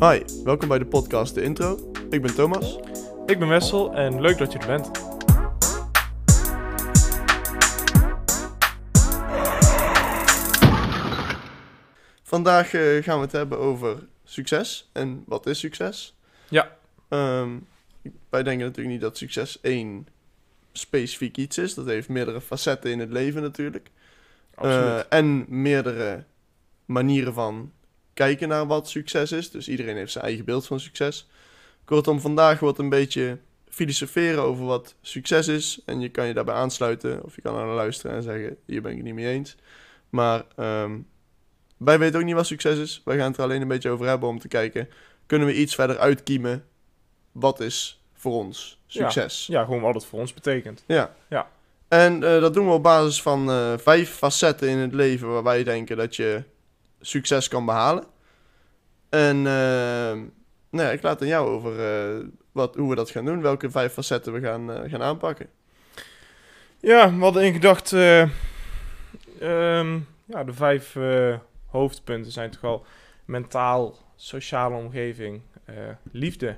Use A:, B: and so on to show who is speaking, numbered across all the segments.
A: Hi, welkom bij de podcast De Intro. Ik ben Thomas.
B: Ik ben Wessel en leuk dat je er bent.
A: Vandaag eh, gaan we het hebben over succes en wat is succes.
B: Ja.
A: Ehm, wij denken natuurlijk niet dat succes één specifiek iets is. Dat heeft meerdere facetten in het leven natuurlijk.
B: Absoluut.
A: Eh, en meerdere manieren van kijken naar wat succes is. Dus iedereen heeft zijn eigen beeld van succes. Kortom, vandaag wordt een beetje filosoferen over wat succes is. En je kan je daarbij aansluiten of je kan naar luisteren en zeggen, hier ben ik het niet mee eens. Maar ehm, wij weten ook niet wat succes is. Wij gaan het er alleen een beetje over hebben om te kijken, kunnen we iets verder uitkiemen? Wat is voor ons succes?
B: ja, gewoon wat het voor ons betekent.
A: Ja.
B: Ja.
A: En eh, dat doen we op basis van eh, vijf facetten in het leven waar wij denken dat je succes kan behalen. En eh, nou ja, ik laat aan jou over eh, wat, hoe we dat gaan doen, welke vijf facetten we gaan, eh, gaan aanpakken.
B: Ja, we hadden in gedacht, eh, ehm, ja, de vijf hoofdpunten zijn toch al mentaal, sociale omgeving, liefde,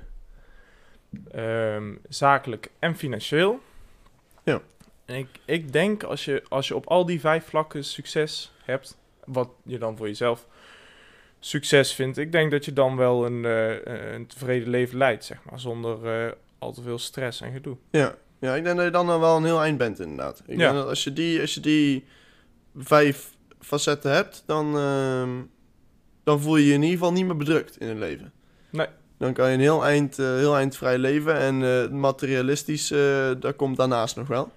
B: ehm, zakelijk en financieel.
A: Ja.
B: En ik, ik denk als je, als je op al die vijf vlakken succes hebt, wat je dan voor jezelf succes vindt, ik denk dat je dan wel een, eh, een tevreden leven leidt, zeg maar, zonder eh, al te veel stress en gedoe.
A: Ja. ja, ik denk dat je dan wel een heel eind bent inderdaad. Ik
B: Ja.
A: denk dat als je, die, als je die vijf facetten hebt, dan, ehm, dan voel je je in ieder geval niet meer bedrukt in het leven.
B: Nee.
A: Dan kan je een heel eind, heel eind vrij leven en materialistisch, dat komt daarnaast nog wel.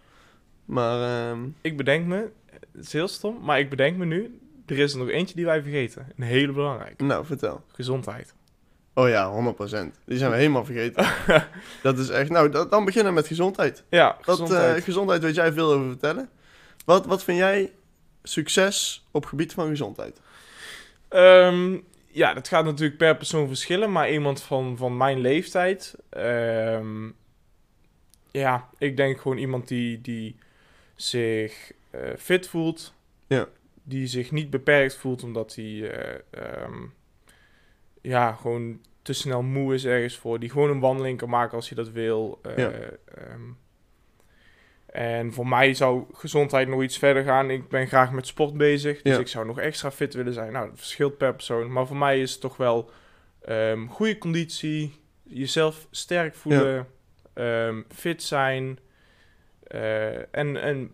A: Maar ehm,
B: Ik bedenk me, het is heel stom, maar ik bedenk me nu, er is er nog eentje die wij vergeten. Een hele belangrijke.
A: nou, vertel.
B: Gezondheid.
A: Oh ja, 100%. Die zijn we helemaal vergeten. dat is echt... Nou, dat- dan beginnen we met gezondheid.
B: Ja,
A: Wat,
B: gezondheid.
A: eh, gezondheid weet jij veel over vertellen. Wat, wat vind jij succes op gebied van gezondheid?
B: Ehm, ja, dat gaat natuurlijk per persoon verschillen, maar iemand van, van mijn leeftijd, ehm, ja, ik denk gewoon iemand die, die zich eh, fit voelt,
A: Ja.
B: Die zich niet beperkt voelt omdat hij, eh, ehm, ja, gewoon te snel moe is ergens voor, die gewoon een wandeling kan maken als hij dat wil. eh,
A: Ja.
B: ehm, en voor mij zou gezondheid nog iets verder gaan. Ik ben graag met sport bezig. Dus
A: Ja.
B: ik zou nog extra fit willen zijn. Nou, dat verschilt per persoon. Maar voor mij is het toch wel ehm, goede conditie. Jezelf sterk voelen. fit zijn. eh, en en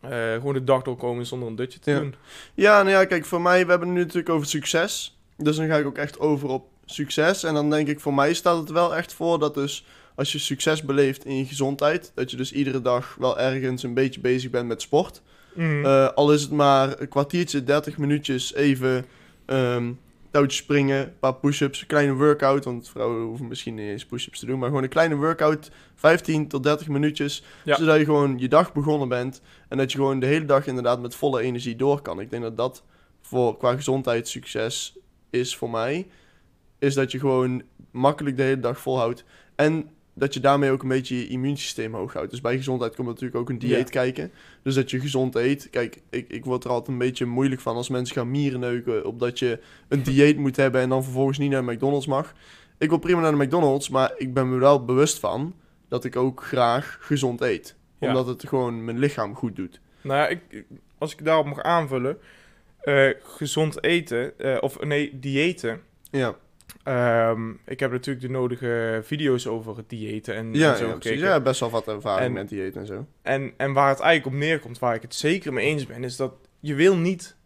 B: eh, gewoon de dag doorkomen zonder een dutje te
A: Ja.
B: doen.
A: Ja, nou ja, kijk, voor mij, we hebben het nu natuurlijk over succes. Dus dan ga ik ook echt over op succes. En dan denk ik, voor mij staat het wel echt voor dat dus als je succes beleeft in je gezondheid, dat je dus iedere dag wel ergens een beetje bezig bent met sport.
B: Mhm.
A: Eh, al is het maar een kwartiertje, 30 minuutjes even ehm touwtjes springen, een paar push-ups, een kleine workout. Want vrouwen hoeven misschien niet eens push-ups te doen, maar gewoon een kleine workout, 15 tot 30 minuutjes.
B: Ja.
A: Zodat je gewoon je dag begonnen bent en dat je gewoon de hele dag inderdaad met volle energie door kan. Ik denk dat dat voor, qua gezondheid succes is voor mij. Is dat je gewoon makkelijk de hele dag volhoudt. En dat je daarmee ook een beetje je immuunsysteem hoog houdt. Dus bij gezondheid komt natuurlijk ook een dieet
B: Ja.
A: kijken. Dus dat je gezond eet. Kijk, ik, ik word er altijd een beetje moeilijk van als mensen gaan mierenneuken. Op dat je een dieet moet hebben en dan vervolgens niet naar de McDonald's mag. Ik wil prima naar de McDonald's, maar ik ben me wel bewust van dat ik ook graag gezond eet.
B: Ja.
A: Omdat het gewoon mijn lichaam goed doet.
B: Nou ja, ik, als ik daarop mag aanvullen. eh, gezond eten, eh, of nee, diëten.
A: Ja,
B: Ehm, ik heb natuurlijk de nodige video's over het diëten en,
A: ja,
B: en zo
A: ja, precies. ja best wel wat ervaring
B: En-
A: met dieet en zo.
B: En, en waar het eigenlijk op neerkomt, waar ik het zeker mee eens ben, is dat je wil niet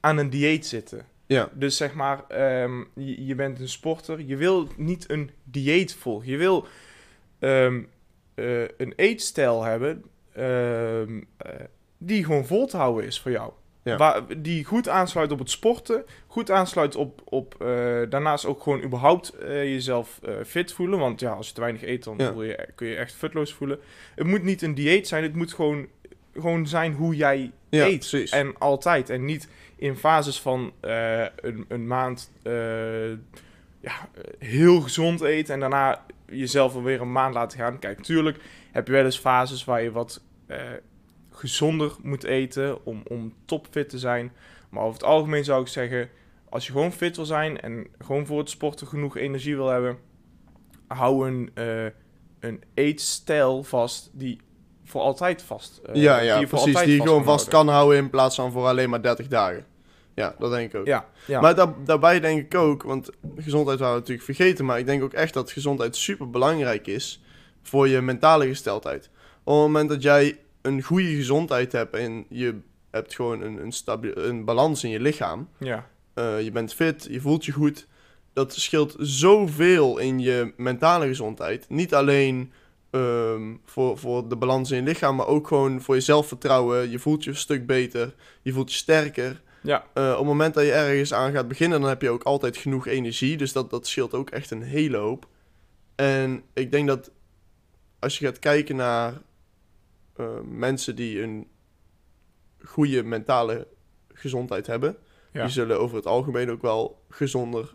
B: aan een dieet zitten.
A: Ja,
B: Dus zeg maar, ehm, je, je bent een sporter, je wil niet een dieet volgen. Je wil ehm, eh, een eetstijl hebben eh, die gewoon vol te houden is voor jou.
A: Ja.
B: Waar, die goed aansluit op het sporten, goed aansluit op, op eh, daarnaast ook gewoon überhaupt eh, jezelf eh, fit voelen. Want ja, als je te weinig eet, dan
A: Ja.
B: voel je, kun je echt futloos voelen. Het moet niet een dieet zijn, het moet gewoon, gewoon zijn hoe jij
A: ja
B: eet.
A: precies.
B: En altijd. En niet in fases van een, een maand ja, heel gezond eten en daarna jezelf alweer een maand laten gaan. Kijk, natuurlijk heb je wel eens fases waar je wat gezonder moet eten om, om topfit te zijn. Maar over het algemeen zou ik zeggen, als je gewoon fit wil zijn en gewoon voor het sporten genoeg energie wil hebben, hou een, eh, een eetstijl vast die voor altijd vast. eh,
A: ja, ja,
B: voor
A: precies.
B: altijd
A: Die je gewoon vast kan houden in plaats van voor alleen maar 30 dagen. Ja, dat denk ik ook.
B: Ja, ja.
A: Maar daar, daarbij denk ik ook, want gezondheid waren we natuurlijk vergeten, maar ik denk ook echt dat gezondheid super belangrijk is voor je mentale gesteldheid. Op het moment dat jij een goede gezondheid hebt en je hebt gewoon een, een, een balans in je lichaam,
B: ja.
A: eh, je bent fit, je voelt je goed, dat scheelt zoveel in je mentale gezondheid. Niet alleen ehm, voor, voor de balans in je lichaam, maar ook gewoon voor je zelfvertrouwen. Je voelt je een stuk beter, je voelt je sterker.
B: ja.
A: Eh, op het moment dat je ergens aan gaat beginnen, dan heb je ook altijd genoeg energie. Dus dat, dat scheelt ook echt een hele hoop. En ik denk dat als je gaat kijken naar eh, mensen die een goede mentale gezondheid hebben,
B: Ja.
A: die zullen over het algemeen ook wel gezonder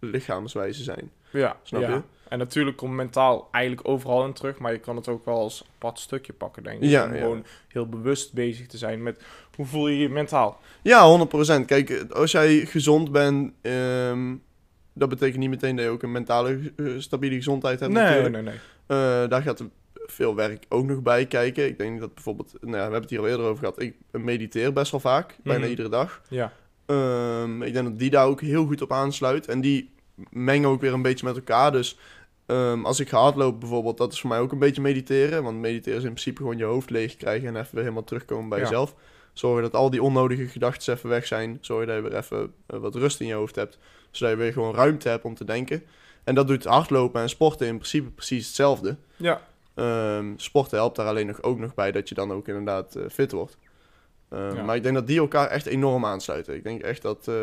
A: lichaamswijze zijn.
B: Ja,
A: Snap
B: ja.
A: je?
B: En natuurlijk komt mentaal eigenlijk overal in terug, maar je kan het ook wel als apart stukje pakken, denk ik.
A: Ja,
B: om
A: ja.
B: gewoon heel bewust bezig te zijn met hoe voel je je mentaal.
A: Ja, 100%. Kijk, als jij gezond bent, ehm, dat betekent niet meteen dat je ook een mentale eh, stabiele gezondheid hebt.
B: nee,
A: natuurlijk.
B: nee, nee.
A: Eh, daar gaat veel werk ook nog bij kijken. Ik denk dat bijvoorbeeld, nou ja, we hebben het hier al eerder over gehad. Ik mediteer best wel vaak, bijna
B: Mhm.
A: iedere dag.
B: Ja,
A: Ehm, ik denk dat die daar ook heel goed op aansluit. En die mengen ook weer een beetje met elkaar. Dus ehm, als ik ga hardlopen bijvoorbeeld, dat is voor mij ook een beetje mediteren. Want mediteren is in principe gewoon je hoofd leeg krijgen en even weer helemaal terugkomen bij
B: Ja.
A: jezelf. Zorgen dat al die onnodige gedachten even weg zijn. Zorgen dat je weer even eh, wat rust in je hoofd hebt. Zodat je weer gewoon ruimte hebt om te denken. En dat doet hardlopen en sporten in principe precies hetzelfde.
B: ja,
A: Ehm, sporten helpt daar alleen nog, ook nog bij dat je dan ook inderdaad eh, fit wordt. Ehm,
B: Ja.
A: Maar ik denk dat die elkaar echt enorm aansluiten. Ik denk echt dat eh,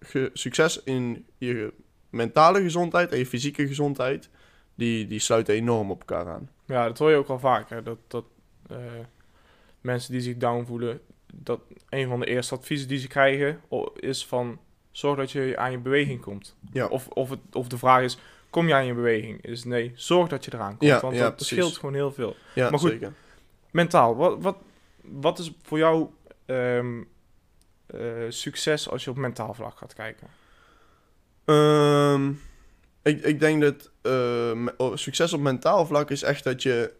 A: ge- succes in je mentale gezondheid en je fysieke gezondheid, die, die sluiten enorm op elkaar aan.
B: ja, dat hoor je ook wel vaak. Hè? Dat, dat eh, mensen die zich down voelen, dat een van de eerste adviezen die ze krijgen is van zorg dat je aan je beweging komt.
A: Ja.
B: Of, of, het, of de vraag is, kom aan je beweging? Is nee, zorg dat je eraan komt.
A: Ja,
B: want
A: ja,
B: dat
A: precies.
B: scheelt gewoon heel veel.
A: Ja,
B: Maar goed,
A: zeker.
B: Mentaal, wat, wat, wat is voor jou ehm, eh, succes als je op mentaal vlak gaat kijken?
A: Ehm, ik, ik denk dat eh, oh, succes op mentaal vlak is echt dat je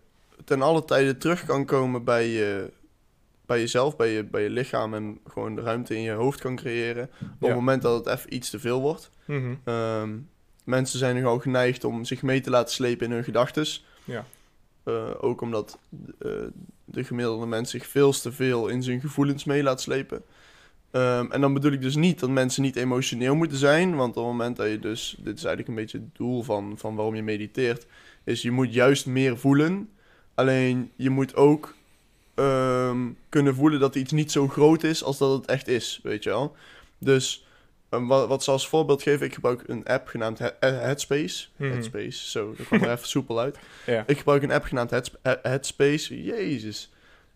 A: ten alle tijde terug kan komen bij, je, bij jezelf, bij je, bij je lichaam en gewoon de ruimte in je hoofd kan creëren. Op het moment dat het even iets te veel wordt.
B: Mhm.
A: Ehm, mensen zijn nogal geneigd om zich mee te laten slepen in hun gedachten.
B: Ja.
A: ook omdat eh, de gemiddelde mens zich veel te veel in zijn gevoelens mee laat slepen. Ehm, en dan bedoel ik dus niet dat mensen niet emotioneel moeten zijn. Want op het moment dat je dus, dit is eigenlijk een beetje het doel van, van waarom je mediteert, is je moet juist meer voelen. Alleen je moet ook ehm, kunnen voelen dat iets niet zo groot is als dat het echt is, weet je wel. Dus um, wat, wat ze als voorbeeld geven, ik gebruik een app genaamd He- Headspace.
B: Mhm.
A: Headspace, zo, dat kwam er even soepel uit.
B: Ja.
A: Ik gebruik een app genaamd Heads- He- Headspace. Jezus.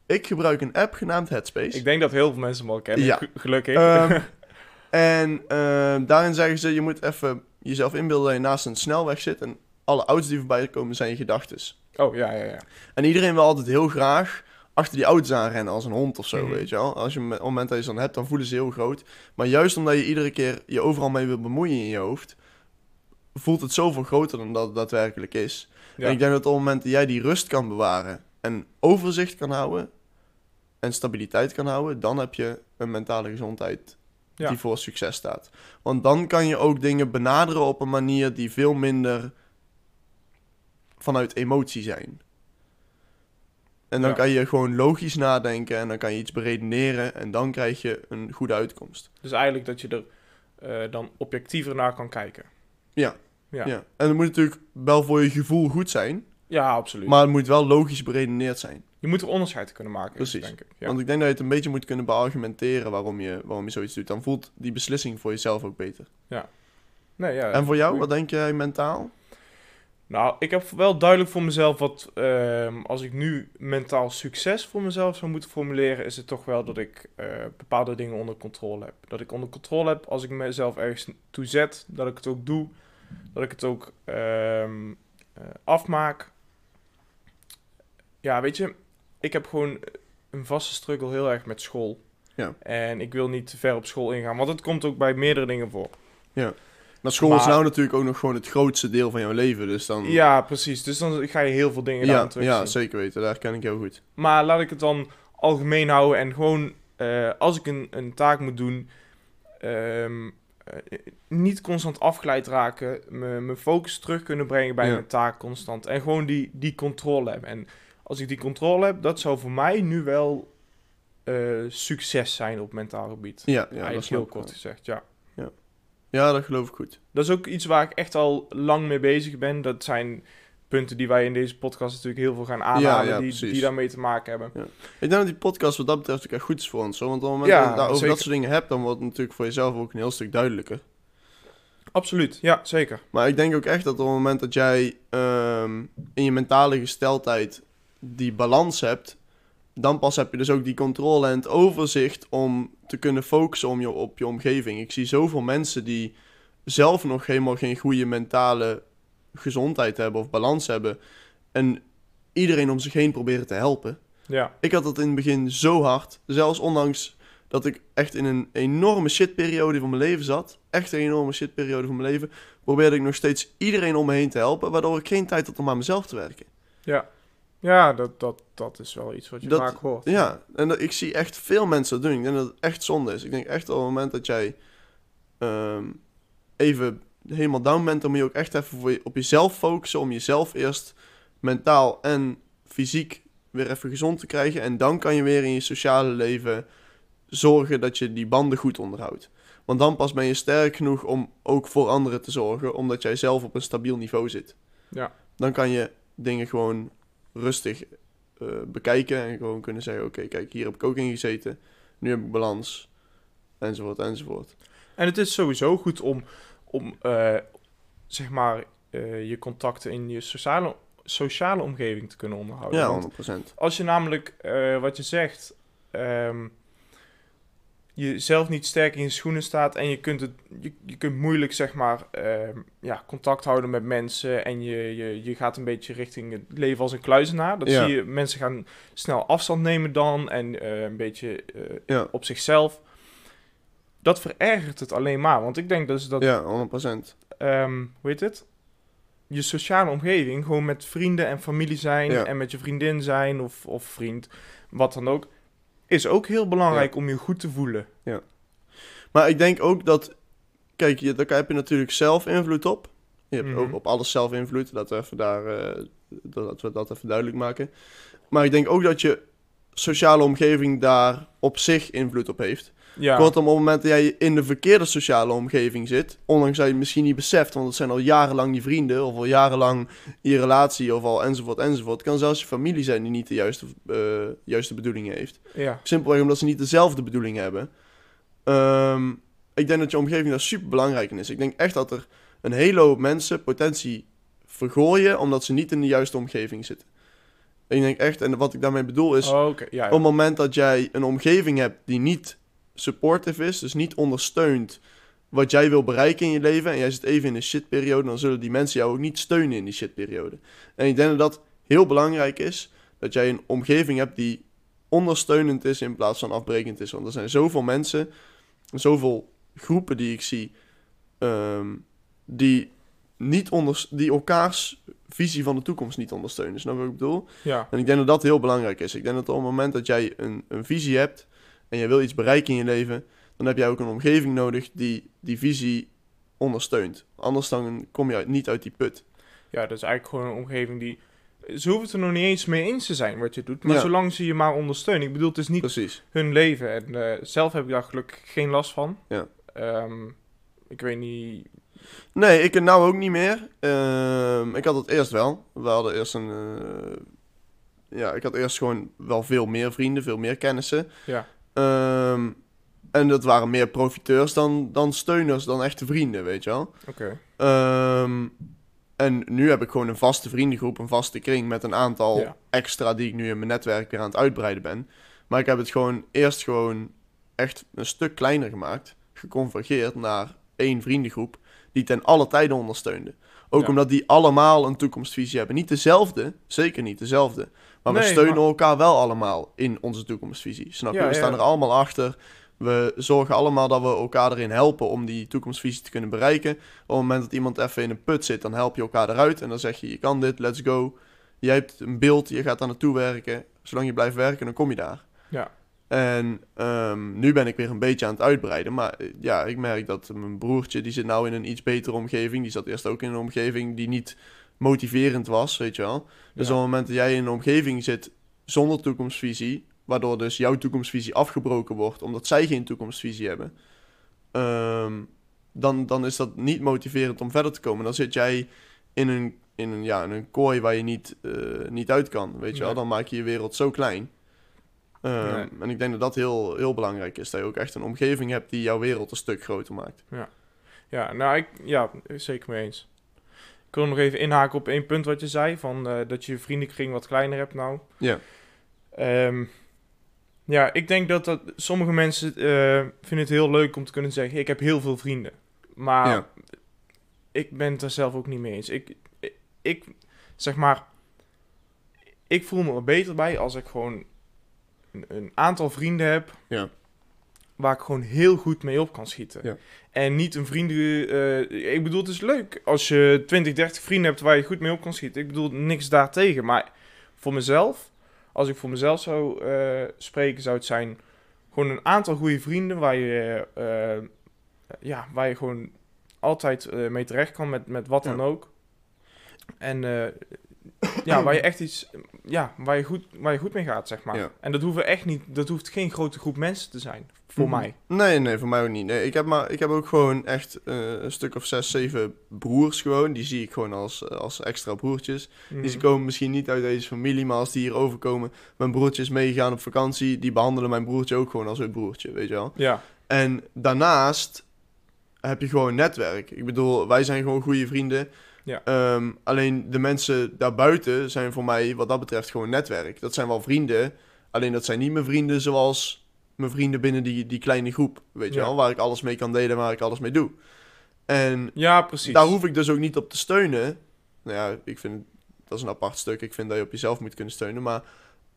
A: Ik gebruik een app genaamd Headspace.
B: Ik denk dat heel veel mensen hem al kennen,
A: Ja.
B: gelukkig.
A: Ehm, en ehm, daarin zeggen ze, je moet even jezelf inbeelden dat je naast een snelweg zit en alle auto's die voorbij komen zijn je gedachten.
B: oh, ja, ja, ja.
A: En iedereen wil altijd heel graag achter die auto's aanrennen als een hond of zo,
B: Mhm.
A: weet je wel. Als je op het moment dat je ze dan hebt, dan voelen ze heel groot. Maar juist omdat je iedere keer je overal mee wil bemoeien in je hoofd, voelt het zoveel groter dan dat het daadwerkelijk is.
B: Ja.
A: En ik denk dat op het moment dat jij die rust kan bewaren en overzicht kan houden en stabiliteit kan houden, dan heb je een mentale gezondheid
B: Ja.
A: die voor succes staat. Want dan kan je ook dingen benaderen op een manier die veel minder vanuit emotie zijn. En dan
B: Ja.
A: kan je gewoon logisch nadenken en dan kan je iets beredeneren en dan krijg je een goede uitkomst.
B: Dus eigenlijk dat je er eh, dan objectiever naar kan kijken.
A: Ja.
B: Ja,
A: Ja. En het moet natuurlijk wel voor je gevoel goed zijn,
B: Ja, absoluut.
A: maar het moet wel logisch beredeneerd zijn.
B: je moet er onderscheid kunnen maken,
A: Precies.
B: denk ik. Ja.
A: Want ik denk dat je het een beetje moet kunnen beargumenteren waarom je, waarom je zoiets doet. Dan voelt die beslissing voor jezelf ook beter.
B: nee, ja,
A: en voor jou, wat denk jij mentaal?
B: Nou, ik heb wel duidelijk voor mezelf wat... ehm, als ik nu mentaal succes voor mezelf zou moeten formuleren... is het toch wel dat ik eh, bepaalde dingen onder controle heb. Dat ik onder controle heb als ik mezelf ergens toe zet. Dat ik het ook doe. Dat ik het ook ehm, eh, afmaak. Ja, weet je... Ik heb gewoon een vaste struggle heel erg met school.
A: Ja.
B: En ik wil niet te ver op school ingaan, want het komt ook bij meerdere dingen voor.
A: Maar school is nou natuurlijk ook nog gewoon het grootste deel van jouw leven. Dus dan...
B: Ja, precies. Dus dan ga je heel veel dingen
A: ja,
B: daarin terugzien.
A: ja, zeker weten. Daar ken ik heel goed.
B: Maar laat ik het dan algemeen houden en gewoon eh, als ik een, een taak moet doen, ehm, eh, niet constant afgeleid raken, mijn focus terug kunnen brengen bij
A: Ja.
B: mijn taak constant en gewoon die, die controle hebben. En als ik die controle heb, dat zou voor mij nu wel eh, succes zijn op mentaal gebied.
A: Ja, ja dat
B: Eigenlijk heel
A: wel.
B: kort gezegd, ja.
A: Ja, dat geloof ik goed.
B: Dat is ook iets waar ik echt al lang mee bezig ben. Dat zijn punten die wij in deze podcast natuurlijk heel veel gaan aanhalen,
A: ja,
B: die, die daarmee te maken hebben.
A: Ik denk dat die podcast wat dat betreft ook echt goed is voor ons. Hoor. Want op het moment
B: Ja,
A: dat je daar over
B: zeker.
A: dat soort dingen hebt, dan wordt het natuurlijk voor jezelf ook een heel stuk duidelijker.
B: Absoluut, ja, zeker.
A: Maar ik denk ook echt dat op het moment dat jij ehm, in je mentale gesteldheid die balans hebt, dan pas heb je dus ook die controle en het overzicht om te kunnen focussen om je, op je omgeving. Ik zie zoveel mensen die zelf nog helemaal geen goede mentale gezondheid hebben of balans hebben en iedereen om zich heen proberen te helpen.
B: Ja,
A: Ik had dat in het begin zo hard. Zelfs ondanks dat ik echt in een enorme shitperiode van mijn leven zat. Echt een enorme shitperiode van mijn leven. Probeerde ik nog steeds iedereen om me heen te helpen. Waardoor ik geen tijd had om aan mezelf te werken.
B: ja. Ja, dat, dat, dat is wel iets wat je
A: Dat-
B: vaak hoort.
A: Ja, en dat, ik zie echt veel mensen dat doen. Ik denk dat het echt zonde is. Ik denk echt op het moment dat jij ehm, even helemaal down bent, dan moet je ook echt even voor je, op jezelf focussen. Om jezelf eerst mentaal en fysiek weer even gezond te krijgen. En dan kan je weer in je sociale leven zorgen dat je die banden goed onderhoudt. Want dan pas ben je sterk genoeg om ook voor anderen te zorgen, omdat jij zelf op een stabiel niveau zit.
B: Ja.
A: Dan kan je dingen gewoon rustig eh, bekijken en gewoon kunnen zeggen: Oké, kijk, hier heb ik ook in gezeten, nu heb ik balans, enzovoort, enzovoort.
B: En het is sowieso goed om, om eh, zeg maar, eh, je contacten in je sociale, sociale omgeving te kunnen onderhouden.
A: Ja,
B: Want
A: 100%.
B: als je namelijk, wat je zegt, ehm, jezelf niet sterk in je schoenen staat en je kunt, het, je, je kunt moeilijk, zeg maar, ehm, ja, contact houden met mensen en je, je, je gaat een beetje richting het leven als een kluizenaar. Dat
A: Ja.
B: zie je, mensen gaan snel afstand nemen dan en eh, een beetje eh,
A: Ja,
B: op zichzelf. Dat verergert het alleen maar, want ik denk dus dat,
A: ja 100%.
B: ehm, hoe heet het? Je sociale omgeving, gewoon met vrienden en familie zijn
A: Ja.
B: en met je vriendin zijn of, of vriend, wat dan ook, is ook heel belangrijk om je goed te voelen.
A: Maar ik denk ook dat, kijk, je, daar heb je natuurlijk zelf invloed op. Je hebt
B: Mhm.
A: ook op alles zelf invloed, dat we, even daar, eh, dat we dat even duidelijk maken. Maar ik denk ook dat je sociale omgeving daar op zich invloed op heeft.
B: Ja,
A: Kortom, op het moment dat jij in de verkeerde sociale omgeving zit, ondanks dat je het misschien niet beseft, want het zijn al jarenlang je vrienden, of al jarenlang je relatie, of al enzovoort, enzovoort. Kan zelfs je familie zijn die niet de juiste, eh, juiste bedoelingen heeft.
B: ja,
A: Simpelweg omdat ze niet dezelfde bedoeling hebben. Ehm, ik denk dat je omgeving daar super belangrijk in is. Ik denk echt dat er een hele hoop mensen potentie vergooien omdat ze niet in de juiste omgeving zitten. Ik denk echt, en wat ik daarmee bedoel is,
B: Oh, ja,
A: op het moment dat jij een omgeving hebt die niet supportive is, dus niet ondersteunt wat jij wil bereiken in je leven, en jij zit even in een shitperiode, dan zullen die mensen jou ook niet steunen in die shitperiode. En ik denk dat dat heel belangrijk is, dat jij een omgeving hebt die ondersteunend is in plaats van afbrekend is. Want er zijn zoveel mensen, zoveel groepen die ik zie, ehm, die, niet onder, die elkaars visie van de toekomst niet ondersteunen. Snap je wat ik bedoel?
B: ja,
A: En ik denk dat dat heel belangrijk is. Ik denk dat op het moment dat jij een, een visie hebt en jij wil iets bereiken in je leven, dan heb jij ook een omgeving nodig die die visie ondersteunt. Anders dan kom je uit- niet uit die put.
B: ja, dat is eigenlijk gewoon een omgeving die... Ze hoeven het er nog niet eens mee eens te zijn wat je doet, maar
A: Ja.
B: zolang ze je maar ondersteunen. Ik bedoel, het is niet
A: Precies.
B: hun leven. En eh, zelf heb ik daar gelukkig geen last van.
A: Ja.
B: Ehm, ik weet niet.
A: Nee, ik het nou ook niet meer. Ehm, ik had het eerst wel. We hadden eerst een... eh, ja, ik had eerst gewoon wel veel meer vrienden, veel meer kennissen.
B: Ja.
A: Ehm, en dat waren meer profiteurs dan, dan steuners, dan echte vrienden, weet je wel.
B: Oké.
A: Ehm, en nu heb ik gewoon een vaste vriendengroep, een vaste kring met een aantal
B: Ja.
A: extra die ik nu in mijn netwerk weer aan het uitbreiden ben. Maar ik heb het gewoon eerst gewoon echt een stuk kleiner gemaakt, geconvergeerd naar één vriendengroep die ten alle tijden ondersteunde. Ook
B: Ja.
A: omdat die allemaal een toekomstvisie hebben. Niet dezelfde, zeker niet dezelfde. Maar we steunen
B: maar-
A: elkaar wel allemaal in onze toekomstvisie. Snap je?
B: Ja,
A: we staan er allemaal achter. We zorgen allemaal dat we elkaar erin helpen om die toekomstvisie te kunnen bereiken. Op het moment dat iemand even in een put zit, dan help je elkaar eruit. En dan zeg je, je kan dit, let's go. Jij hebt een beeld, je gaat daar naartoe werken. Zolang je blijft werken, dan kom je daar.
B: Ja.
A: En ehm, nu ben ik weer een beetje aan het uitbreiden. Maar eh, ja, ik merk dat mijn broertje, die zit nou in een iets betere omgeving. Die zat eerst ook in een omgeving die niet motiverend was, weet je wel. Dus
B: Ja.
A: op het moment dat jij in een omgeving zit zonder toekomstvisie, waardoor dus jouw toekomstvisie afgebroken wordt, omdat zij geen toekomstvisie hebben, ehm, dan, dan is dat niet motiverend om verder te komen. Dan zit jij in een, in een, ja, in een kooi waar je niet, eh, niet uit kan, weet je wel. Dan maak je je wereld zo klein. Ehm,
B: Nee.
A: En ik denk dat dat heel, heel belangrijk is, dat je ook echt een omgeving hebt die jouw wereld een stuk groter maakt.
B: Ja, nou, ik, ja, zeker mee eens. Ik wil nog even inhaken op één punt wat je zei, van eh, dat je je vriendenkring wat kleiner hebt nou.
A: Ja.
B: Ehm, ja, ik denk dat, dat sommige mensen eh, vinden het heel leuk om te kunnen zeggen, ik heb heel veel vrienden. Maar
A: Ja.
B: ik ben het er zelf ook niet mee eens. Ik, ik, ik, zeg maar, ik voel me er beter bij als ik gewoon een, een aantal vrienden heb
A: Ja.
B: waar ik gewoon heel goed mee op kan schieten.
A: Ja.
B: En niet een vrienden... eh, ik bedoel, het is leuk als je 20, 30 vrienden hebt waar je goed mee op kan schieten. Ik bedoel, niks daartegen. Maar voor mezelf, als ik voor mezelf zou eh, spreken, zou het zijn... Gewoon een aantal goede vrienden waar je, eh, ja, waar je gewoon altijd mee terecht kan met, met wat
A: Ja.
B: dan ook. En ja, waar je echt iets... Ja, waar je goed, waar je goed mee gaat, zeg maar.
A: Ja.
B: En dat hoeven echt niet... Dat hoeft geen grote groep mensen te zijn, voor
A: Mhm.
B: mij.
A: Nee, nee, voor mij ook niet. Nee, ik, heb maar, ik heb ook gewoon echt eh, een stuk of zes, zeven broers gewoon. Die zie ik gewoon als, eh, als extra broertjes. Die ze
B: Mhm.
A: komen misschien niet uit deze familie, maar als die hier overkomen... Mijn broertje is meegegaan op vakantie. Die behandelen mijn broertje ook gewoon als hun broertje, weet je wel.
B: Ja,
A: En daarnaast heb je gewoon netwerk. Ik bedoel, wij zijn gewoon goede vrienden.
B: Ja.
A: Ehm, alleen de mensen daarbuiten zijn voor mij wat dat betreft gewoon netwerk. Dat zijn wel vrienden. Alleen dat zijn niet mijn vrienden zoals mijn vrienden binnen die, die kleine groep. Weet je
B: Ja.
A: wel, waar ik alles mee kan delen, waar ik alles mee doe. En
B: ja precies.
A: daar hoef ik dus ook niet op te steunen. Nou ja, ik vind dat is een apart stuk. Ik vind dat je op jezelf moet kunnen steunen. Maar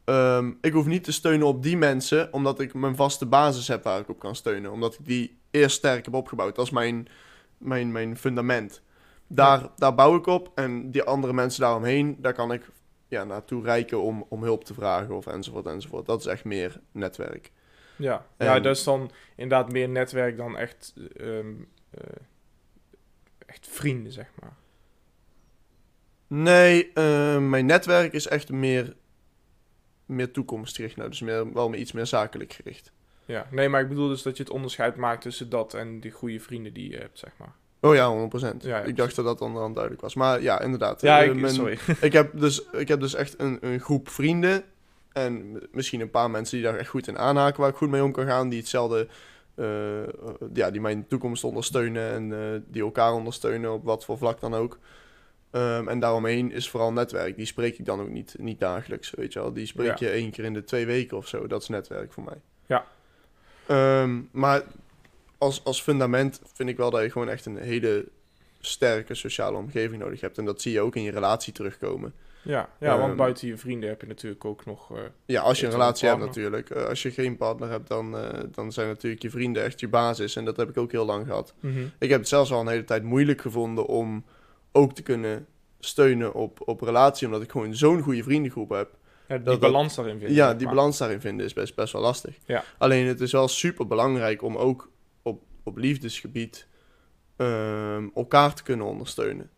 A: ehm, ik hoef niet te steunen op die mensen, omdat ik mijn vaste basis heb waar ik op kan steunen. Omdat ik die eerst sterk heb opgebouwd. Dat is mijn, mijn, mijn fundament. Daar, daar bouw ik op. En die andere mensen daaromheen, daar kan ik ja, naartoe reiken om, om hulp te vragen of enzovoort enzovoort. Dat is echt meer netwerk.
B: Ja, ja dat is dan inderdaad meer netwerk dan echt, ehm, eh, echt vrienden, zeg maar.
A: Nee, eh, mijn netwerk is echt meer, meer toekomstgericht. Nou, dus meer, wel meer iets meer zakelijk gericht.
B: Ja, nee, maar ik bedoel dus dat je het onderscheid maakt tussen dat en die goede vrienden die je hebt, zeg maar.
A: Oh ja, 100%.
B: Ja, ja,
A: ik dacht dat dat onderhand duidelijk was. Maar ja, inderdaad.
B: Ja,
A: Eh,
B: ik,
A: mijn-
B: sorry.
A: ik, heb dus, ik heb dus echt een, een groep vrienden. En misschien een paar mensen die daar echt goed in aanhaken, waar ik goed mee om kan gaan. Die hetzelfde, eh, ja, die mijn toekomst ondersteunen en eh, die elkaar ondersteunen op wat voor vlak dan ook. Ehm, en daaromheen is vooral netwerk. Die spreek ik dan ook niet, niet dagelijks, weet je wel. Die spreek je één keer in de twee weken of zo. Dat is netwerk voor mij.
B: Ja.
A: Ehm, maar als, als fundament vind ik wel dat je gewoon echt een hele sterke sociale omgeving nodig hebt. En dat zie je ook in je relatie terugkomen.
B: Ja, ja want
A: Ehm,
B: buiten je vrienden heb je natuurlijk ook nog... eh,
A: Ja, als je een relatie hebt natuurlijk. Eh, als je geen partner hebt, dan, eh, dan zijn natuurlijk je vrienden echt je basis. En dat heb ik ook heel lang gehad.
B: mhm.
A: Ik heb het zelfs al een hele tijd moeilijk gevonden om ook te kunnen steunen op, op relatie. Omdat ik gewoon zo'n goede vriendengroep heb.
B: Ja, die
A: dat-
B: balans daarin vinden.
A: ja, die
B: maar.
A: balans daarin vinden is best, best wel lastig.
B: Ja.
A: Alleen het is wel super belangrijk om ook op, liefdesgebied ehm, elkaar te kunnen ondersteunen.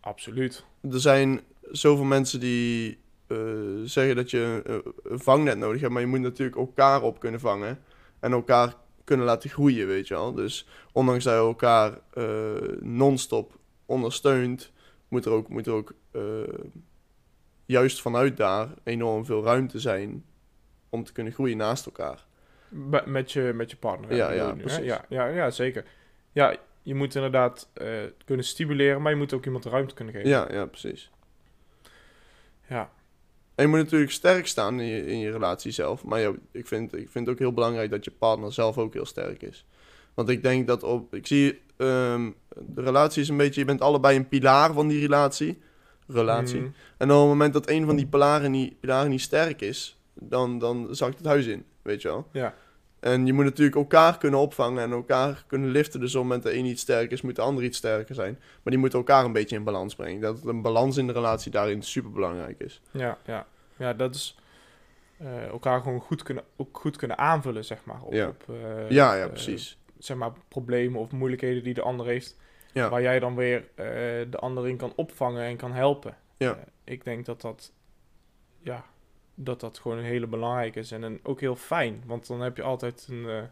B: Absoluut.
A: Er zijn zoveel mensen die eh, zeggen dat je een, een vangnet nodig hebt, maar je moet natuurlijk elkaar op kunnen vangen en elkaar kunnen laten groeien, weet je wel. Dus ondanks dat je elkaar eh, non-stop ondersteunt, moet er ook, moet er ook eh, juist vanuit daar enorm veel ruimte zijn om te kunnen groeien naast elkaar.
B: Met, je, met je partner.
A: Ja, ja,
B: je nu. Ja, ja, ja, zeker. Ja, je moet inderdaad eh, kunnen stimuleren, maar je moet ook iemand de ruimte kunnen geven.
A: Ja, ja, precies.
B: Ja.
A: En je moet natuurlijk sterk staan in je, in je relatie zelf. Maar ja, ik, vind, ik vind het ook heel belangrijk dat je partner zelf ook heel sterk is. Want ik denk dat op. Ik zie ehm, de relatie is een beetje, je bent allebei een pilaar van die relatie. Relatie.
B: Mm,
A: En op het moment dat een van die pilaren niet, pilaren niet sterk is, dan, dan zakt het huis in, weet je wel.
B: ja.
A: En je moet natuurlijk elkaar kunnen opvangen en elkaar kunnen liften. Dus op het moment dat de een iets sterk is, moet de ander iets sterker zijn. Maar die moeten elkaar een beetje in balans brengen. Dat een balans in de relatie daarin super belangrijk is.
B: Ja, ja. ja, dat is eh, elkaar gewoon goed kunnen, ook goed kunnen aanvullen, zeg maar. Op,
A: Ja.
B: op, eh,
A: ja, ja,
B: eh,
A: precies.
B: zeg maar problemen of moeilijkheden die de ander heeft.
A: Ja.
B: Waar jij dan weer eh, de ander in kan opvangen en kan helpen.
A: Ja.
B: Eh, ik denk dat dat, ja, dat dat gewoon een hele belangrijke is. En een, ook heel fijn, want dan heb je altijd een... eh,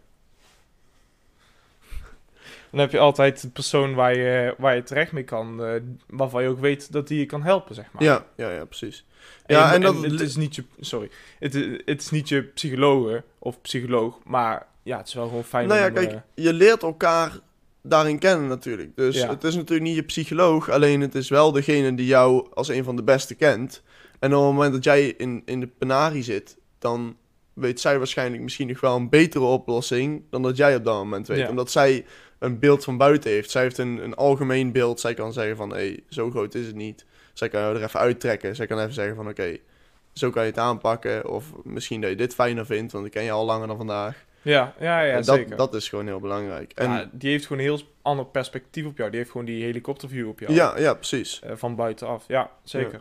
B: dan heb je altijd een persoon waar je, waar je terecht mee kan, eh, waarvan je ook weet dat die je kan helpen, zeg maar.
A: Ja, ja, ja, precies.
B: En,
A: Ja,
B: je-
A: en dat-
B: het is niet je, sorry, het, het is niet je psycholoog of psycholoog, maar ja, het is wel gewoon fijn
A: Nou ja,
B: om,
A: kijk,
B: eh,
A: je leert elkaar daarin kennen natuurlijk. Dus
B: Ja.
A: het is natuurlijk niet je psycholoog, alleen het is wel degene die jou als een van de beste kent. En op het moment dat jij in, in de penarie zit, dan weet zij waarschijnlijk misschien nog wel een betere oplossing dan dat jij op dat moment weet.
B: Ja.
A: Omdat zij een beeld van buiten heeft. Zij heeft een, een algemeen beeld. Zij kan zeggen van, hé, hey, zo groot is het niet. Zij kan jou er even uittrekken. Zij kan even zeggen van, oké, zo kan je het aanpakken. Of misschien dat je dit fijner vindt, want ik ken je al langer dan vandaag.
B: ja, ja, ja,
A: En
B: zeker.
A: dat, dat is gewoon heel belangrijk. En,
B: ja, die heeft gewoon een heel ander perspectief op jou. Die heeft gewoon die helikopterview op jou.
A: ja, ja, precies.
B: eh, van buitenaf. Ja, zeker.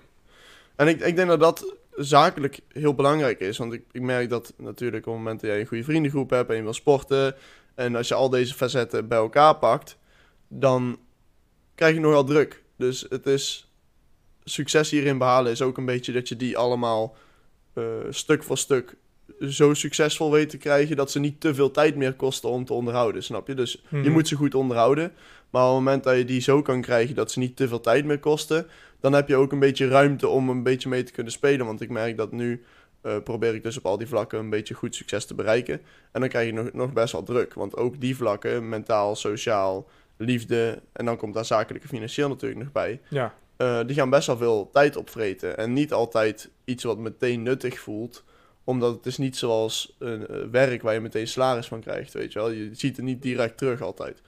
A: En ik, ik denk dat dat zakelijk heel belangrijk is. Want ik, ik merk dat natuurlijk op het moment dat jij een goede vriendengroep hebt en je wil sporten. En als je al deze facetten bij elkaar pakt, dan krijg je nogal druk. Dus het is succes hierin behalen is ook een beetje dat je die allemaal eh, stuk voor stuk zo succesvol weet te krijgen dat ze niet te veel tijd meer kosten om te onderhouden, snap je? Dus je
B: Mhm.
A: moet ze goed onderhouden. Maar op het moment dat je die zo kan krijgen dat ze niet te veel tijd meer kosten, dan heb je ook een beetje ruimte om een beetje mee te kunnen spelen. Want ik merk dat nu eh, probeer ik dus op al die vlakken een beetje goed succes te bereiken. En dan krijg je nog, nog best wel druk. Want ook die vlakken, mentaal, sociaal, liefde, en dan komt daar zakelijk en financieel natuurlijk nog bij.
B: Ja,
A: eh, die gaan best wel veel tijd opvreten. En niet altijd iets wat meteen nuttig voelt. Omdat het is niet zoals een eh, werk waar je meteen salaris van krijgt, weet je wel. Je ziet het niet direct terug altijd.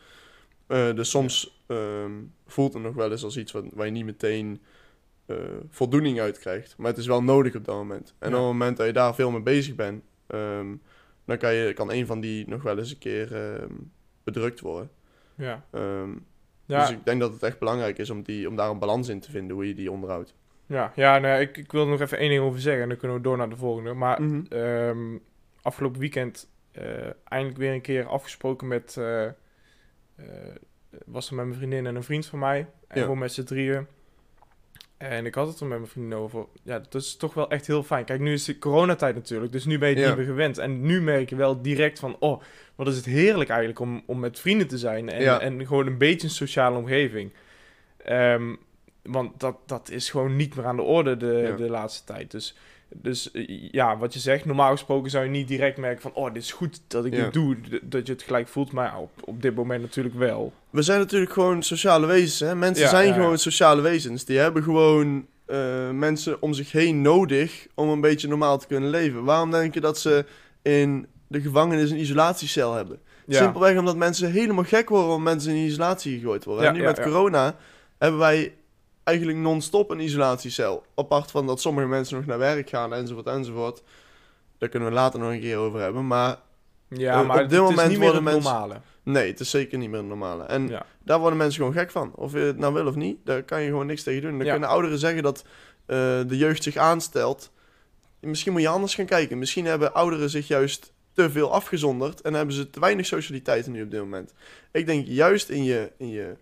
A: Eh, dus soms ehm, voelt het nog wel eens als iets wat, waar je niet meteen eh, voldoening uit krijgt. Maar het is wel nodig op dat moment. En
B: Ja.
A: op het moment dat je daar veel mee bezig bent, ehm, dan kan, je, kan een van die nog wel eens een keer ehm, bedrukt worden.
B: ja. Ja,
A: Dus ik denk dat het echt belangrijk is om, die, om daar een balans in te vinden, hoe je die onderhoudt.
B: ja, ja nou, ik, ik wil er nog even één ding over zeggen en dan kunnen we door naar de volgende. Maar
A: Mhm.
B: afgelopen weekend eh, eindelijk weer een keer afgesproken met... eh, was er met mijn vriendin en een vriend van mij. En
A: Ja.
B: gewoon met z'n drieën. En ik had het er met mijn vriendin over. Ja, dat is toch wel echt heel fijn. Kijk, nu is de coronatijd natuurlijk, dus nu ben je het
A: Ja.
B: niet meer gewend. En nu merk je wel direct van, oh, wat is het heerlijk eigenlijk om, om met vrienden te zijn. En,
A: Ja.
B: en gewoon een beetje een sociale omgeving. Ehm, want dat, dat is gewoon niet meer aan de orde de,
A: Ja.
B: de laatste tijd. Dus, dus eh, ja, wat je zegt, normaal gesproken zou je niet direct merken van, oh, dit is goed dat ik
A: Ja.
B: dit doe. Dat je het gelijk voelt, maar op, op dit moment natuurlijk wel.
A: We zijn natuurlijk gewoon sociale wezens. Hè? Mensen
B: Ja,
A: zijn
B: ja,
A: gewoon sociale wezens. Die hebben gewoon eh, mensen om zich heen nodig om een beetje normaal te kunnen leven. Waarom denk je dat ze in de gevangenis een isolatiecel hebben?
B: Ja.
A: Simpelweg omdat mensen helemaal gek worden om mensen in isolatie gegooid worden. En nu met corona hebben wij eigenlijk non-stop een isolatiecel. Apart van dat sommige mensen nog naar werk gaan enzovoort enzovoort. Daar kunnen we later nog een keer over hebben. Maar
B: Ja, maar
A: op dit
B: het is
A: moment
B: niet meer het
A: worden mensen-
B: normale.
A: nee, het is zeker niet meer het normale. En
B: Ja.
A: daar worden mensen gewoon gek van. Of je het nou wil of niet, daar kan je gewoon niks tegen doen. Dan
B: Ja.
A: kunnen ouderen zeggen dat eh, de jeugd zich aanstelt. Misschien moet je anders gaan kijken. Misschien hebben ouderen zich juist te veel afgezonderd en hebben ze te weinig socialiteiten nu op dit moment. Ik denk juist in je, in je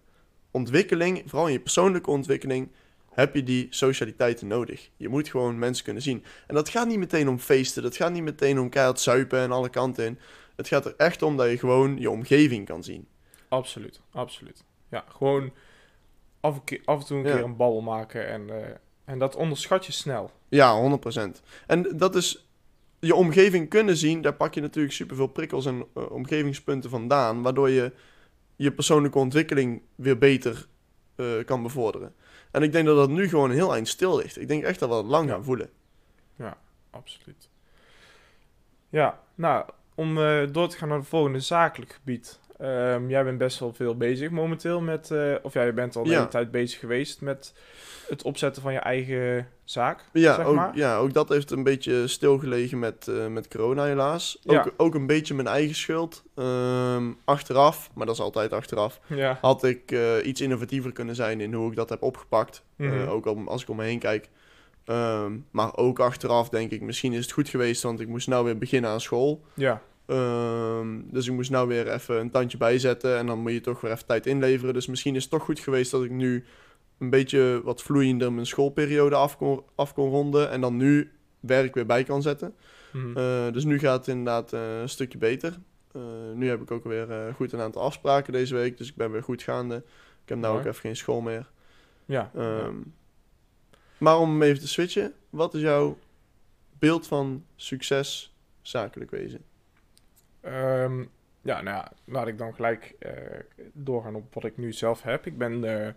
A: ontwikkeling, vooral in je persoonlijke ontwikkeling, heb je die socialiteiten nodig. Je moet gewoon mensen kunnen zien. En dat gaat niet meteen om feesten, dat gaat niet meteen om keihard zuipen en alle kanten in. Het gaat er echt om dat je gewoon je omgeving kan zien.
B: Absoluut, absoluut. Ja, gewoon af, af en toe een
A: Ja.
B: keer een babbel maken en, eh, en dat onderschat je snel.
A: Ja, 100%. En dat is je omgeving kunnen zien. Daar pak je natuurlijk superveel prikkels en eh, omgevingspunten vandaan. Waardoor je je persoonlijke ontwikkeling weer beter eh, kan bevorderen. En ik denk dat dat nu gewoon een heel eind stil ligt. Ik denk echt dat we dat lang
B: Ja.
A: gaan voelen.
B: Absoluut. Ja, nou, om eh, door te gaan naar het volgende zakelijk gebied. Ehm, jij bent best wel veel bezig momenteel met, eh, of jij bent al de
A: Ja.
B: hele tijd bezig geweest met het opzetten van je eigen zaak.
A: Ja,
B: zeg
A: ook,
B: maar.
A: ja, ook dat heeft een beetje stilgelegen met, eh, met corona helaas. Ook,
B: Ja.
A: ook een beetje mijn eigen schuld. Ehm, achteraf, maar dat is altijd achteraf,
B: Ja.
A: had ik eh, iets innovatiever kunnen zijn in hoe ik dat heb opgepakt.
B: Mhm.
A: ook al, als ik om me heen kijk. Ehm, maar ook achteraf denk ik, misschien is het goed geweest, want ik moest nou weer beginnen aan school.
B: Ja.
A: Ehm, dus ik moest nou weer even een tandje bijzetten en dan moet je toch weer even tijd inleveren. Dus misschien is het toch goed geweest dat ik nu een beetje wat vloeiender mijn schoolperiode af kon, af kon ronden en dan nu werk weer bij kan zetten.
B: Mhm.
A: Eh, dus nu gaat het inderdaad eh, een stukje beter. Eh, nu heb ik ook weer goed een aantal afspraken deze week, dus ik ben weer goed gaande. Ik heb nou
B: Mooi.
A: ook even geen school meer.
B: ja.
A: Ehm, maar om even te switchen, wat is jouw beeld van succes zakelijk wezen?
B: Ehm, ja, nou ja, laat ik dan gelijk eh, doorgaan op wat ik nu zelf heb. Ik ben, eh,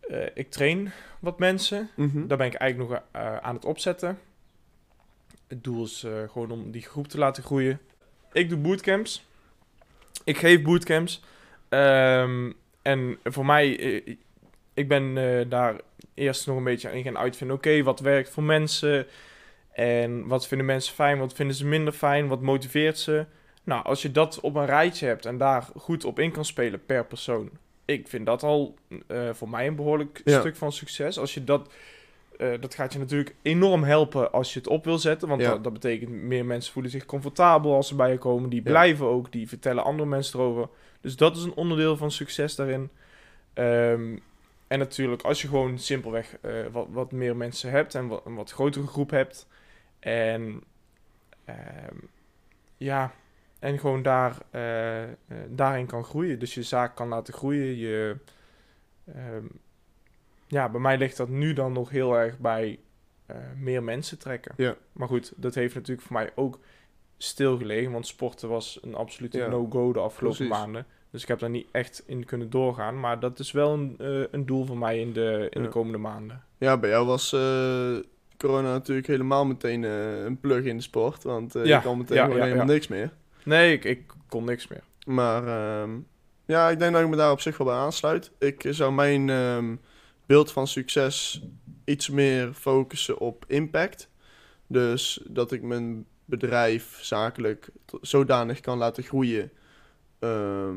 B: eh, ik train wat mensen.
A: Mhm.
B: Daar ben ik eigenlijk nog aan het opzetten. Het doel is gewoon om die groep te laten groeien. Ik doe bootcamps. Ik geef bootcamps. Ehm, en voor mij, ik ben daar eerst nog een beetje in gaan uitvinden. Oké, wat werkt voor mensen? En wat vinden mensen fijn? Wat vinden ze minder fijn? Wat motiveert ze? Nou, als je dat op een rijtje hebt en daar goed op in kan spelen per persoon. Ik vind dat al eh, voor mij een behoorlijk
A: Ja.
B: stuk van succes. Als je dat eh, dat gaat je natuurlijk enorm helpen als je het op wil zetten. Want
A: Ja.
B: dat, dat betekent meer mensen voelen zich comfortabel als ze bij je komen. Die
A: Ja.
B: blijven ook, die vertellen andere mensen erover. Dus dat is een onderdeel van succes daarin. Ehm, en natuurlijk, als je gewoon simpelweg eh, wat, wat meer mensen hebt en wat, een wat grotere groep hebt. En ehm, ja, en gewoon daar, eh, eh, daarin kan groeien. Dus je zaak kan laten groeien. Je, ehm, ja, bij mij ligt dat nu dan nog heel erg bij eh, meer mensen trekken.
A: Ja.
B: Maar goed, dat heeft natuurlijk voor mij ook stilgelegen. Want sporten was een absolute
A: Ja,
B: no-go de afgelopen
A: precies.
B: maanden. Dus ik heb daar niet echt in kunnen doorgaan. Maar dat is wel een, een doel voor mij in de, in
A: Ja.
B: de komende maanden.
A: Ja, bij jou was corona natuurlijk helemaal meteen eh, een plug in de sport. Want eh,
B: Ja,
A: je kan meteen
B: ja,
A: gewoon
B: ja,
A: helemaal
B: ja.
A: niks meer.
B: Nee, ik, ik kon niks meer.
A: Maar ehm, ja, ik denk dat ik me daar op zich wel bij aansluit. Ik zou mijn ehm, beeld van succes iets meer focussen op impact. Dus dat ik mijn bedrijf zakelijk zodanig kan laten groeien. ehm,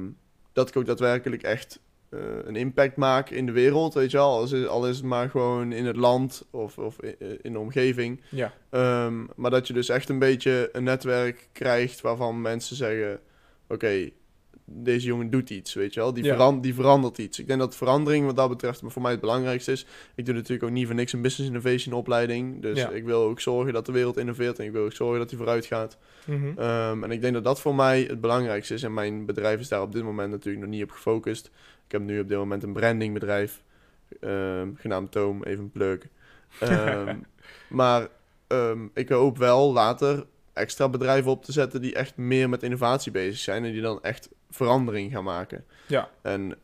A: dat ik ook daadwerkelijk echt eh, een impact maak in de wereld, weet je wel. Al is, al is het maar gewoon in het land of, of in de omgeving.
B: Ja,
A: Ehm, maar dat je dus echt een beetje een netwerk krijgt waarvan mensen zeggen: Oké, deze jongen doet iets, weet je wel. Die,
B: Ja.
A: die verandert iets. Ik denk dat verandering wat dat betreft voor mij het belangrijkste is. Ik doe natuurlijk ook niet voor niks een business innovation opleiding. Dus
B: Ja.
A: ik wil ook zorgen dat de wereld innoveert en ik wil ook zorgen dat die vooruit gaat.
B: Mhm.
A: Ehm, en ik denk dat dat voor mij het belangrijkste is. En mijn bedrijf is daar op dit moment natuurlijk nog niet op gefocust. Ik heb nu op dit moment een brandingbedrijf, ehm, genaamd Toom, even plug. Ehm, maar ehm, ik hoop wel later extra bedrijven op te zetten die echt meer met innovatie bezig zijn en die dan echt verandering gaan maken.
B: Ja.
A: En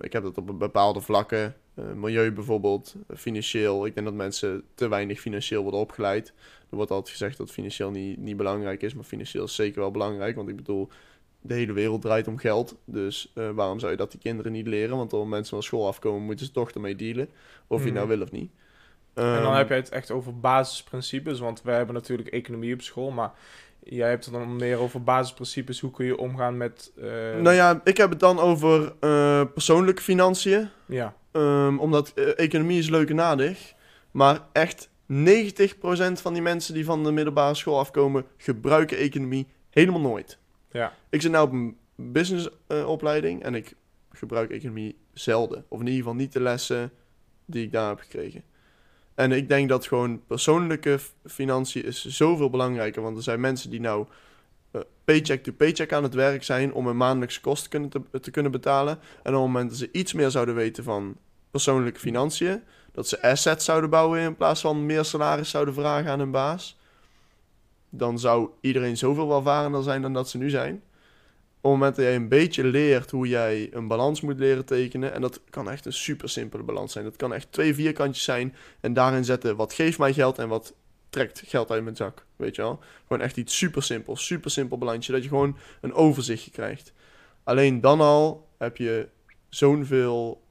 A: ik heb dat op bepaalde vlakken, eh, milieu bijvoorbeeld, financieel. Ik denk dat mensen te weinig financieel worden opgeleid. Er wordt altijd gezegd dat financieel niet, niet belangrijk is, maar financieel is zeker wel belangrijk. Want ik bedoel, de hele wereld draait om geld. Dus eh, waarom zou je dat die kinderen niet leren? Want als mensen van school afkomen, moeten ze toch ermee dealen. Of je nou
B: Mhm.
A: wil of niet.
B: En dan
A: Ehm,
B: heb je het echt over basisprincipes, want we hebben natuurlijk economie op school, maar jij hebt het dan meer over basisprincipes. Hoe kun je omgaan met... eh,
A: Nou ja, ik heb het dan over eh, persoonlijke financiën.
B: ja,
A: Ehm, omdat economie is leuk en aardig. Maar echt 90% van die mensen die van de middelbare school afkomen, gebruiken economie helemaal nooit.
B: Ja,
A: Ik zit nou op een businessopleiding en ik gebruik economie zelden. Of in ieder geval niet de lessen die ik daar heb gekregen. En ik denk dat gewoon persoonlijke financiën is zoveel belangrijker. Want er zijn mensen die nou eh, paycheck to paycheck aan het werk zijn om hun maandelijkse kosten te, te kunnen betalen. En op het moment dat ze iets meer zouden weten van persoonlijke financiën, dat ze assets zouden bouwen in plaats van meer salaris zouden vragen aan hun baas, dan zou iedereen zoveel welvarender zijn dan dat ze nu zijn. Op het moment dat jij een beetje leert hoe jij een balans moet leren tekenen, en dat kan echt een super simpele balans zijn. Dat kan echt twee vierkantjes zijn en daarin zetten wat geeft mij geld en wat trekt geld uit mijn zak. Weet je wel? Gewoon echt iets super simpels, super simpel balansje, dat je gewoon een overzichtje krijgt. Alleen dan al heb je zo'n veel,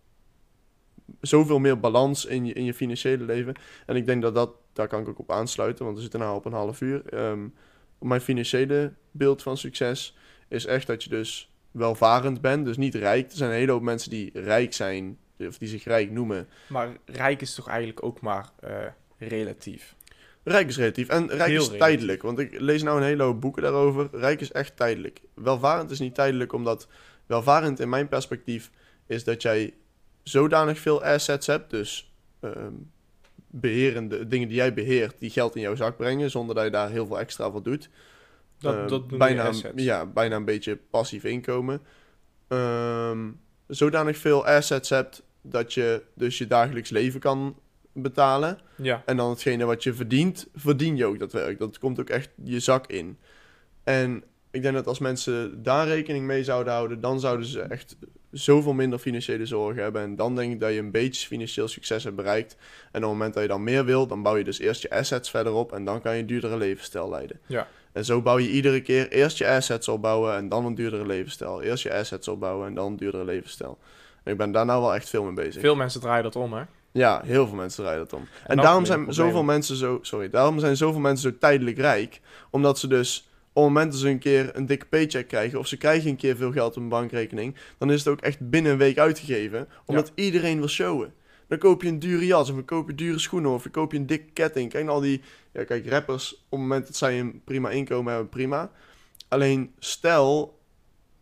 A: zoveel meer balans in je, in je financiële leven. En ik denk dat dat, daar kan ik ook op aansluiten, want we zitten nu op een half uur. Ehm, mijn financiële beeld van succes is echt dat je dus welvarend bent, dus niet rijk. Er zijn een hele hoop mensen die rijk zijn, of die zich rijk noemen.
B: Maar rijk is toch eigenlijk ook maar eh, relatief?
A: Rijk is relatief. En rijk
B: Heel
A: is
B: relatief.
A: tijdelijk. Want ik lees nou een hele hoop boeken daarover. Rijk is echt tijdelijk. Welvarend is niet tijdelijk, omdat welvarend in mijn perspectief is dat jij zodanig veel assets hebt. Dus ehm, beherende dingen die jij beheert, die geld in jouw zak brengen, zonder dat je daar heel veel extra voor doet.
B: Dat,
A: Ehm,
B: dat
A: bijna. Ja, bijna een beetje passief inkomen. Ehm, zodanig veel assets hebt dat je dus je dagelijks leven kan betalen.
B: Ja,
A: En dan hetgene wat je verdient, verdien je ook dat werk. Dat komt ook echt je zak in. En ik denk dat als mensen daar rekening mee zouden houden, dan zouden ze echt zoveel minder financiële zorgen hebben. En dan denk ik dat je een beetje financieel succes hebt bereikt. En op het moment dat je dan meer wil, dan bouw je dus eerst je assets verder op en dan kan je een duurdere levensstijl leiden.
B: Ja.
A: En zo bouw je iedere keer eerst je assets opbouwen en dan een duurdere levensstijl. Eerst je assets opbouwen en dan een duurdere levensstijl. En ik ben daar nou wel echt veel mee bezig.
B: veel mensen draaien dat om, hè?
A: Ja, heel veel mensen draaien dat om. En,
B: dan
A: daarom zijn zoveel mensen zo, sorry, daarom zijn zoveel mensen zo tijdelijk rijk, omdat ze dus op het moment dat ze een keer een dikke paycheck krijgen of ze krijgen een keer veel geld op een bankrekening, dan is het ook echt binnen een week uitgegeven, omdat iedereen wil showen. Dan koop je een dure jas of dan koop je dure schoenen of dan koop je een dikke ketting. Kijk naar al die, ja kijk, rappers op het moment dat zij een prima inkomen hebben, prima. Alleen stel,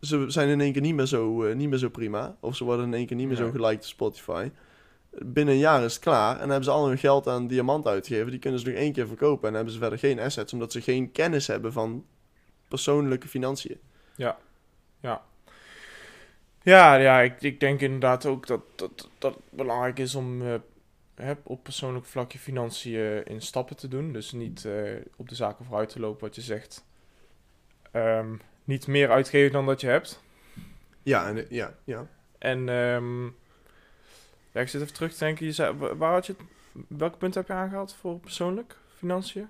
A: ze zijn in één keer niet meer zo, eh, niet meer zo prima of ze worden in één keer niet meer zo geliked op Spotify binnen een jaar is het klaar. En dan hebben ze al hun geld aan diamant uitgegeven. Die kunnen ze nog één keer verkopen. En dan hebben ze verder geen assets. Omdat ze geen kennis hebben van persoonlijke financiën.
B: Ja, ja ik, ik denk inderdaad ook dat, dat, dat het belangrijk is om hè, op persoonlijk vlak je financiën in stappen te doen. Dus niet eh, op de zaken vooruit te lopen wat je zegt. Ehm, niet meer uitgeven dan dat je hebt.
A: Ja, en, eh, ja, ja.
B: En ja, ik zit even terug te denken. Je zei, wa- waar had je, welke punten heb je aangehaald voor persoonlijk financiën?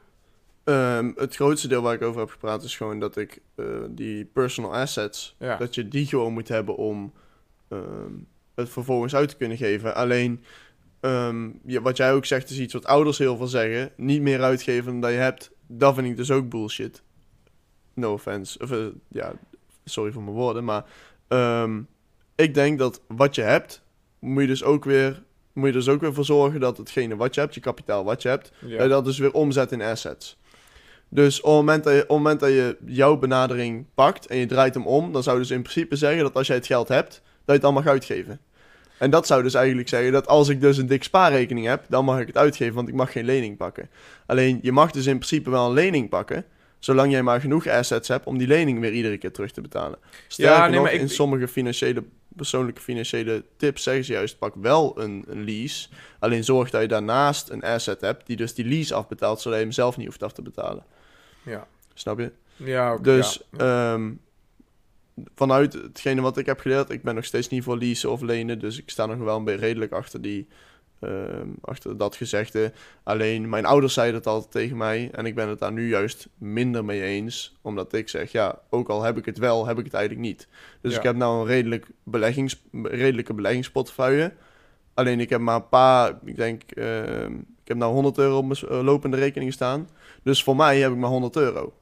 A: Ehm, het grootste deel waar ik over heb gepraat is gewoon dat ik eh, die personal assets,
B: Ja.
A: dat je die gewoon moet hebben om ehm, het vervolgens uit te kunnen geven. Alleen, ehm, ja, wat jij ook zegt is iets wat ouders heel veel zeggen. Niet meer uitgeven dan dat je hebt. Dat vind ik dus ook bullshit. No offense. Of, eh, ja, sorry voor mijn woorden, maar ik denk dat wat je hebt, moet je dus ook weer, moet je dus ook weer voor zorgen dat hetgene wat je hebt, je kapitaal wat je hebt,
B: Ja.
A: dat je dat dus weer omzet in assets. Dus op het, moment dat je, op het moment dat je jouw benadering pakt en je draait hem om, dan zou je dus in principe zeggen dat als jij het geld hebt, dat je het dan mag uitgeven. En dat zou dus eigenlijk zeggen dat als ik dus een dik spaarrekening heb, dan mag ik het uitgeven, want ik mag geen lening pakken. Alleen je mag dus in principe wel een lening pakken, zolang jij maar genoeg assets hebt om die lening weer iedere keer terug te betalen. Sterker
B: nee,
A: nog,
B: ik-
A: in sommige financiële, persoonlijke financiële tips zeggen ze juist, pak wel een, een lease. Alleen zorg dat je daarnaast een asset hebt die dus die lease afbetaalt, zodat je hem zelf niet hoeft af te betalen.
B: Ja.
A: Snap je?
B: Ja, oké,
A: Dus
B: ja.
A: ehm, vanuit hetgene wat ik heb geleerd, ik ben nog steeds niet voor leasen of lenen, dus ik sta nog wel een beetje redelijk achter die, ehm, achter dat gezegde. Alleen mijn ouders zeiden het altijd tegen mij en ik ben het daar nu juist minder mee eens, omdat ik zeg, ja, ook al heb ik het wel, heb ik het eigenlijk niet. Dus
B: Ja.
A: ik heb nou een redelijk beleggings, redelijke beleggingsportefeuille. Alleen ik heb maar een paar, ik denk, ehm, ik heb nou 100 euro op mijn eh, lopende rekening staan. Dus voor mij heb ik maar 100 euro.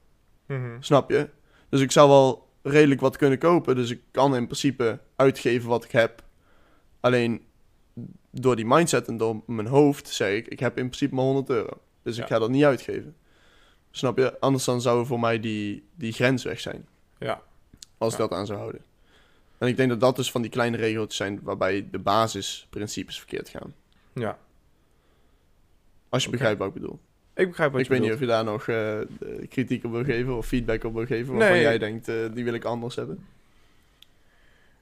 B: Mhm.
A: Snap je? Dus ik zou wel redelijk wat kunnen kopen. Dus ik kan in principe uitgeven wat ik heb. Alleen door die mindset en door mijn hoofd zeg ik, ik heb in principe maar 100 euro. Dus ik ga dat niet uitgeven. Snap je? Anders dan zou voor mij die, die grens weg zijn.
B: Ja.
A: Als ik
B: Ja.
A: dat aan zou houden. En ik denk dat dat dus van die kleine regeltjes zijn waarbij de basisprincipes verkeerd gaan.
B: ja.
A: Als je begrijpt wat ik bedoel.
B: Ik begrijp wat
A: ik
B: je
A: weet niet of
B: bedoelt.
A: je daar nog eh, eh, kritiek op wil geven of feedback op wil geven.
B: Nee.
A: Waarvan jij denkt, eh, die wil ik anders hebben.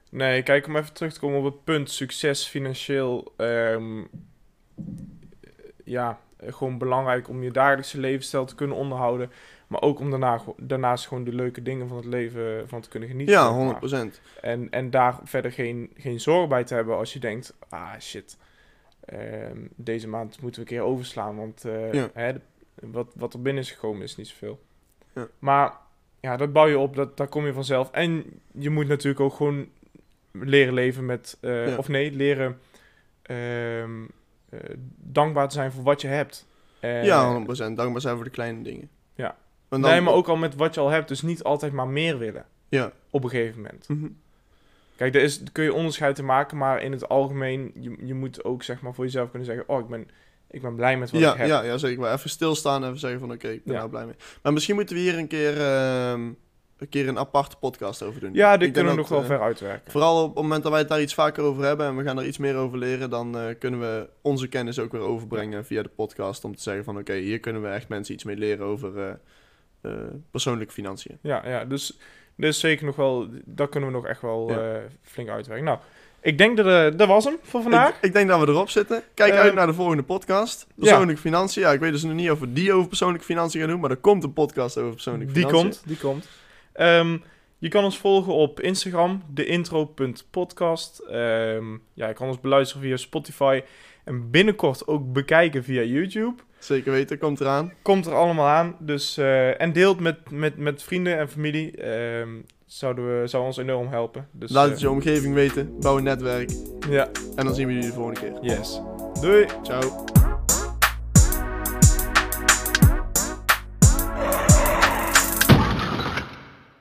B: Nee, kijk, om even terug te komen op het punt succes financieel. ehm, ja, eh, gewoon belangrijk om je dagelijkse levensstijl te kunnen onderhouden. Maar ook om daarna, daarnaast gewoon de leuke dingen van het leven van te kunnen genieten.
A: Ja,
B: zeg maar.
A: 100%.
B: En, en daar verder geen, geen zorgen bij te hebben als je denkt, ah shit, deze maand moeten we een keer overslaan, want eh,
A: Ja.
B: hè, wat, wat er binnen is gekomen is niet zoveel.
A: Ja.
B: Maar ja, dat bouw je op, dat, daar kom je vanzelf. En je moet natuurlijk ook gewoon leren leven met, eh,
A: Ja.
B: of nee, leren ehm, eh, dankbaar te zijn voor wat je hebt.
A: Ja, 100% dankbaar zijn voor de kleine dingen.
B: Ja.
A: Dan,
B: nee, maar ook al met wat je al hebt, dus niet altijd maar meer willen
A: Ja.
B: op een gegeven moment.
A: Mhm.
B: Kijk, daar is, kun je onderscheid te maken, maar in het algemeen, je, je moet ook zeg maar voor jezelf kunnen zeggen, oh, ik ben, ik ben blij met wat ik heb.
A: ja, ja, zeker. Maar even stilstaan en even zeggen van oké, ik ben
B: Ja.
A: nou blij mee. Maar misschien moeten we hier een keer, ehm, een, keer een aparte podcast over doen.
B: Ja,
A: Ik
B: kunnen we nog wel
A: eh,
B: ver uitwerken.
A: Vooral op het moment dat wij het daar iets vaker over hebben en we gaan er iets meer over leren, dan eh, kunnen we onze kennis ook weer overbrengen via de podcast. Om te zeggen van oké, hier kunnen we echt mensen iets mee leren over eh, persoonlijke financiën.
B: Ja, ja dus, dus zeker nog wel, dat kunnen we nog echt wel
A: Ja.
B: eh, flink uitwerken. Nou, ik denk dat eh, dat was hem voor vandaag.
A: Ik, ik denk dat we erop zitten. Kijk
B: Eh,
A: uit naar de volgende podcast. Persoonlijke financiën. Ja, ik weet dus nog niet of we die over persoonlijke financiën gaan doen, maar er komt een podcast over persoonlijke
B: die
A: financiën.
B: komt, die komt. Ehm, je kan ons volgen op Instagram, deintro.podcast. Ehm ja, je kan ons beluisteren via Spotify. En binnenkort ook bekijken via YouTube.
A: Zeker weten, komt eraan.
B: Komt er allemaal aan. Dus, eh, en deelt met, met, met vrienden en familie. Ehm zouden we, zou ons enorm helpen. Dus,
A: Laat
B: eh,
A: het je omgeving weten. Bouw een netwerk.
B: Ja,
A: En dan zien we jullie de volgende keer.
B: yes. Doei!
A: Ciao.